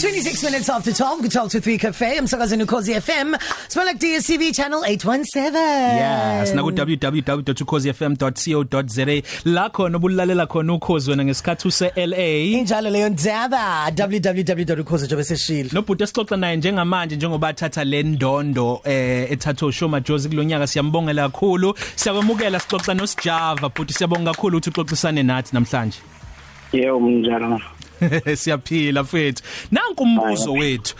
26 minutes after 12 good talk to 3 cafe. Umsakazeni ukhozi FM smell like DSTV channel 817 Yes na ku www.ukhozifm.co.za la khona obulalela khona ukhozi wena ngesikhathi use LA injalo leyo ndaba www.ukhozi.seshilo Nobhuti esixoxa naye njengamanje njengoba athatha le ndondo eh ethatha uShoma Jozi kulonyaka siyambongela kakhulu. Siyabamukela sixoxa noSjava bhuti siyabonga kakhulu ukuthi uxoxisane nathi namhlanje. Yebo mnjalo. siyaphila mfethu nanku umbuzo wethu.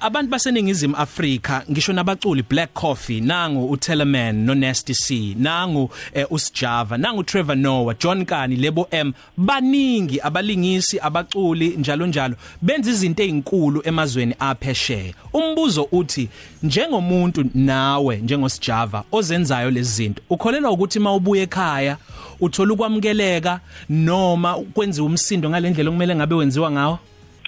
Abantu baseningizimu Afrika ngisho nabaculi Black Coffee nangu uTeleman no Nasty C nangu eh, uSjava nangu Trevor Noah John Kani Lebo M. Baningi abalingisi abaculi njalo njalo. Benza izinto ezinkulu emazweni aphesheya umbuzo uthi njengomuntu nawe njengosjava ozenzayo lezi zinto ukholelwa ukuthi mawubuye ekhaya uthola ukwamukeleka noma kwenziwa umsindo ngalendlela okumele ngabe wenziwa ngawo?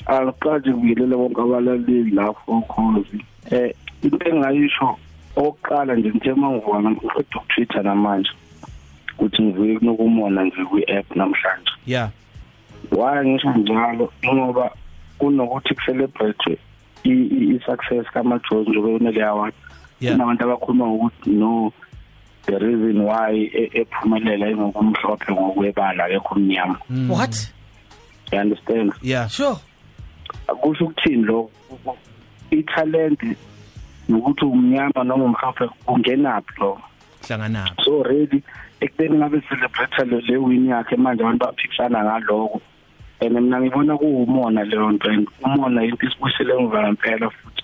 Aqaje kuyilela bonke abalaleli lapho ukhozi eh into engayisho oqala nje ngithe mangivuka ngiqeda ukutwitter namanje ukuthi ngivuye kunokumona nje kwi-app namhlanje. Yeah why ngisho njalo ngoba kunokuthi kucelebrate i-success kamaJones njengoba unele Yeah. kunabantu abakhuluma ukuthi no the reason why e- ephumelela ingokumhlophe ngokwebala ekho mnyama what? You understand? Yeah. Sure. Kusho ukuthini lo? Italent nokuthi umnyama noma umhlophe ungenaphi lo? Hlangana so already ekubeni ngabe celebrate le le win yakhe manje abantu baphikisana ngaloko and mina ngibona kuwumona leyo nto and umona into isibuyisele emva ngempela futhi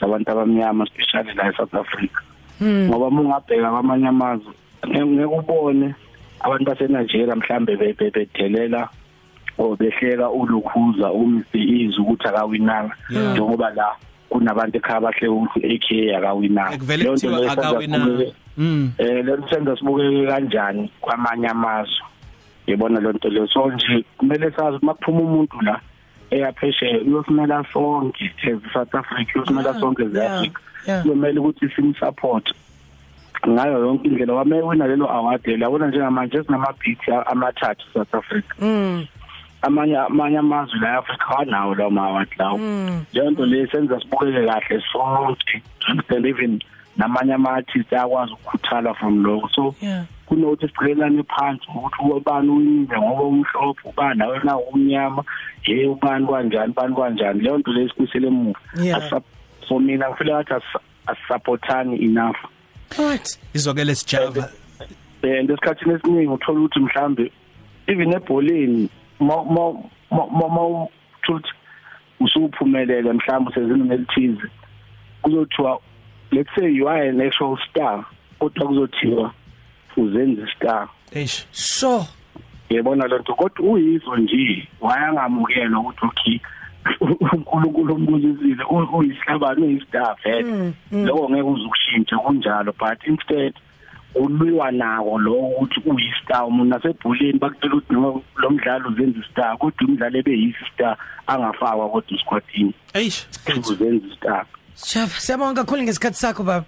sabantu abamnyama especially la eSouth Africa. Ngoba mungabheka kwamanye amazwe ngeke ubone abantu baseNigeria mhlambe bedelela o behleka ulukhuza uMr Ease ukuthi akawinanga. Njengoba la kunabantu ekhaya bahle ukuthi AK akawinanga. Leyo nto leyo senza akawina kubukeke- mm eh lento senza sibukeke kanjani kwamanye amazwe? Yibona lento leyo. So nje kumele sazi makuphuma umuntu la eyaphesheya uyosimela sonke as South Africa uyosimela Yeah, sonke as yeah, Africa. yeah. kumele ukuthi simsupport ngayo yonke indlela wame wina lelo award labona njengamanje sinama beats amathathu South Africa. Mm. Amanye amanye amazwe la eAfrica anawo lawo maward lawo. Mm. leyo nto le senza sibukeke kahle sonke and even namanye ama artists ayakwazi ukukhuthala from lokho so yeah. Kunokuthi sicelelane phansi ukuthi ubani uyile ngoba umhlophe ubani nawe na umnyama hey ubani kanjani ubani kanjani. Leyo nto lesibuyisele emuva. Yeah. Asa- for mina ngifile ngathi as- asupportani enough. What? Izokele sijava. Eh ngesikhathini esiningi uthola ukuthi mhlambe even ebholeni ma ma ma ma uthi usuphumelele mhlambe usezingeni elithize kuzothiwa let's say you are an actual star kodwa kuzothiwa uzenza star. Eish. Sure yebona lento kodwa uyizo nje wayangamukelwa ukuthi okay uNkulunkulu umbuzisile uyisihlabani uyistar vele. Lokho ngeke uzukushintsha kunjalo but instead ulwiwa nako lo ukuthi uyistar. Umuntu nasebholeni bakutshela ukuthi no lo mdlalo uzenza istar kodwa umdlalo ebeyisi star angafakwa kodwa squadini eish. Uzenza istar. Chef siyabonga kakhulu ngesikhathi sakho baba.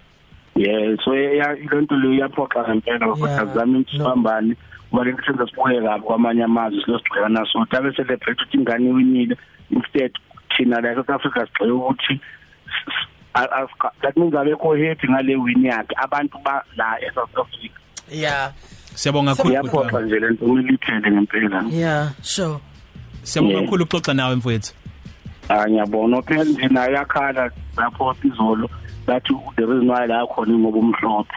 Yeah so ya lento le iyaphoxa ngempela kodwa Yeah, zami no. sibambane kuba le senza sibuye kabi kwamanye amazwe silosigxeka naso. Tabe celebrate ukuthi ingane iwinile. Instead thina la South Africa sigxeka ukuthi s- s- a- a- that means abekho happy ngale win yakhe. Abantu ba la eSouth Africa. Yeah. Siyabonga kakhulu iyaphoxa nje lento kumele iphele ngempela. Yeah sure. Siyabonga Yeah. kakhulu ukuxoxa nawe mfowethu. Ah ngiyabona phela nje naye yakhala lapho izolo bathi the reason why la khona ngoba umhlophe.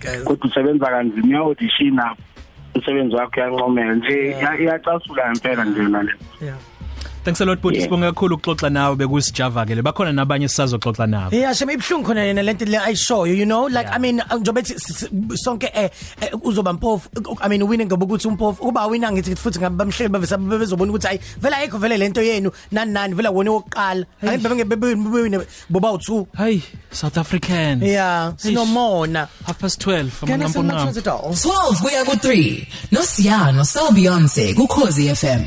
Guys. Kodwa usebenza kanzima uyawudishina umsebenzi wakho uyancomeka nje. Yeah. iya- iyacasula ngempela nje nale. Yeah. Thanks a lot but Yeah. sibonga kakhulu ukuxoxa nawe bekusijava ke le. Bakhona nabanye sisazoxoxa nabo. Yeah, shame ibhlungu khona yena lento le ayishoyo you know? Like Yeah. I mean njobe ethi s- s- sonke eh eh, uzoba mpofu I mean winning ngoba ukuthi umpofu kuba wina ngithi futhi ngabamhleli bavesa bezobona ukuthi hayi vela ayikho vele lento yenu nani nani vela wona oqala angithi bebe bebewine boba u2 hey south african yeah sinomona. half past 12 Can I amanqampo send my nqampo to the dolls 12 kuya ku3 noSiyano so Beyonce ku Khosi FM